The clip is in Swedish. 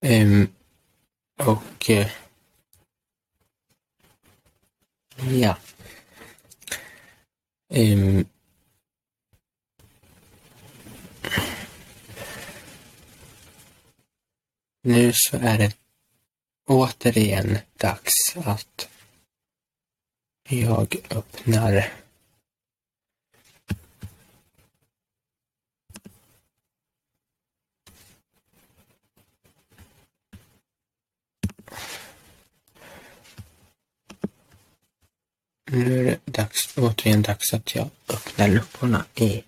Ehm, och eh, ja. Ehm. Nu så är det återigen dags att jag öppnar Nu är det dags, återigen dags att jag öppnar luckorna i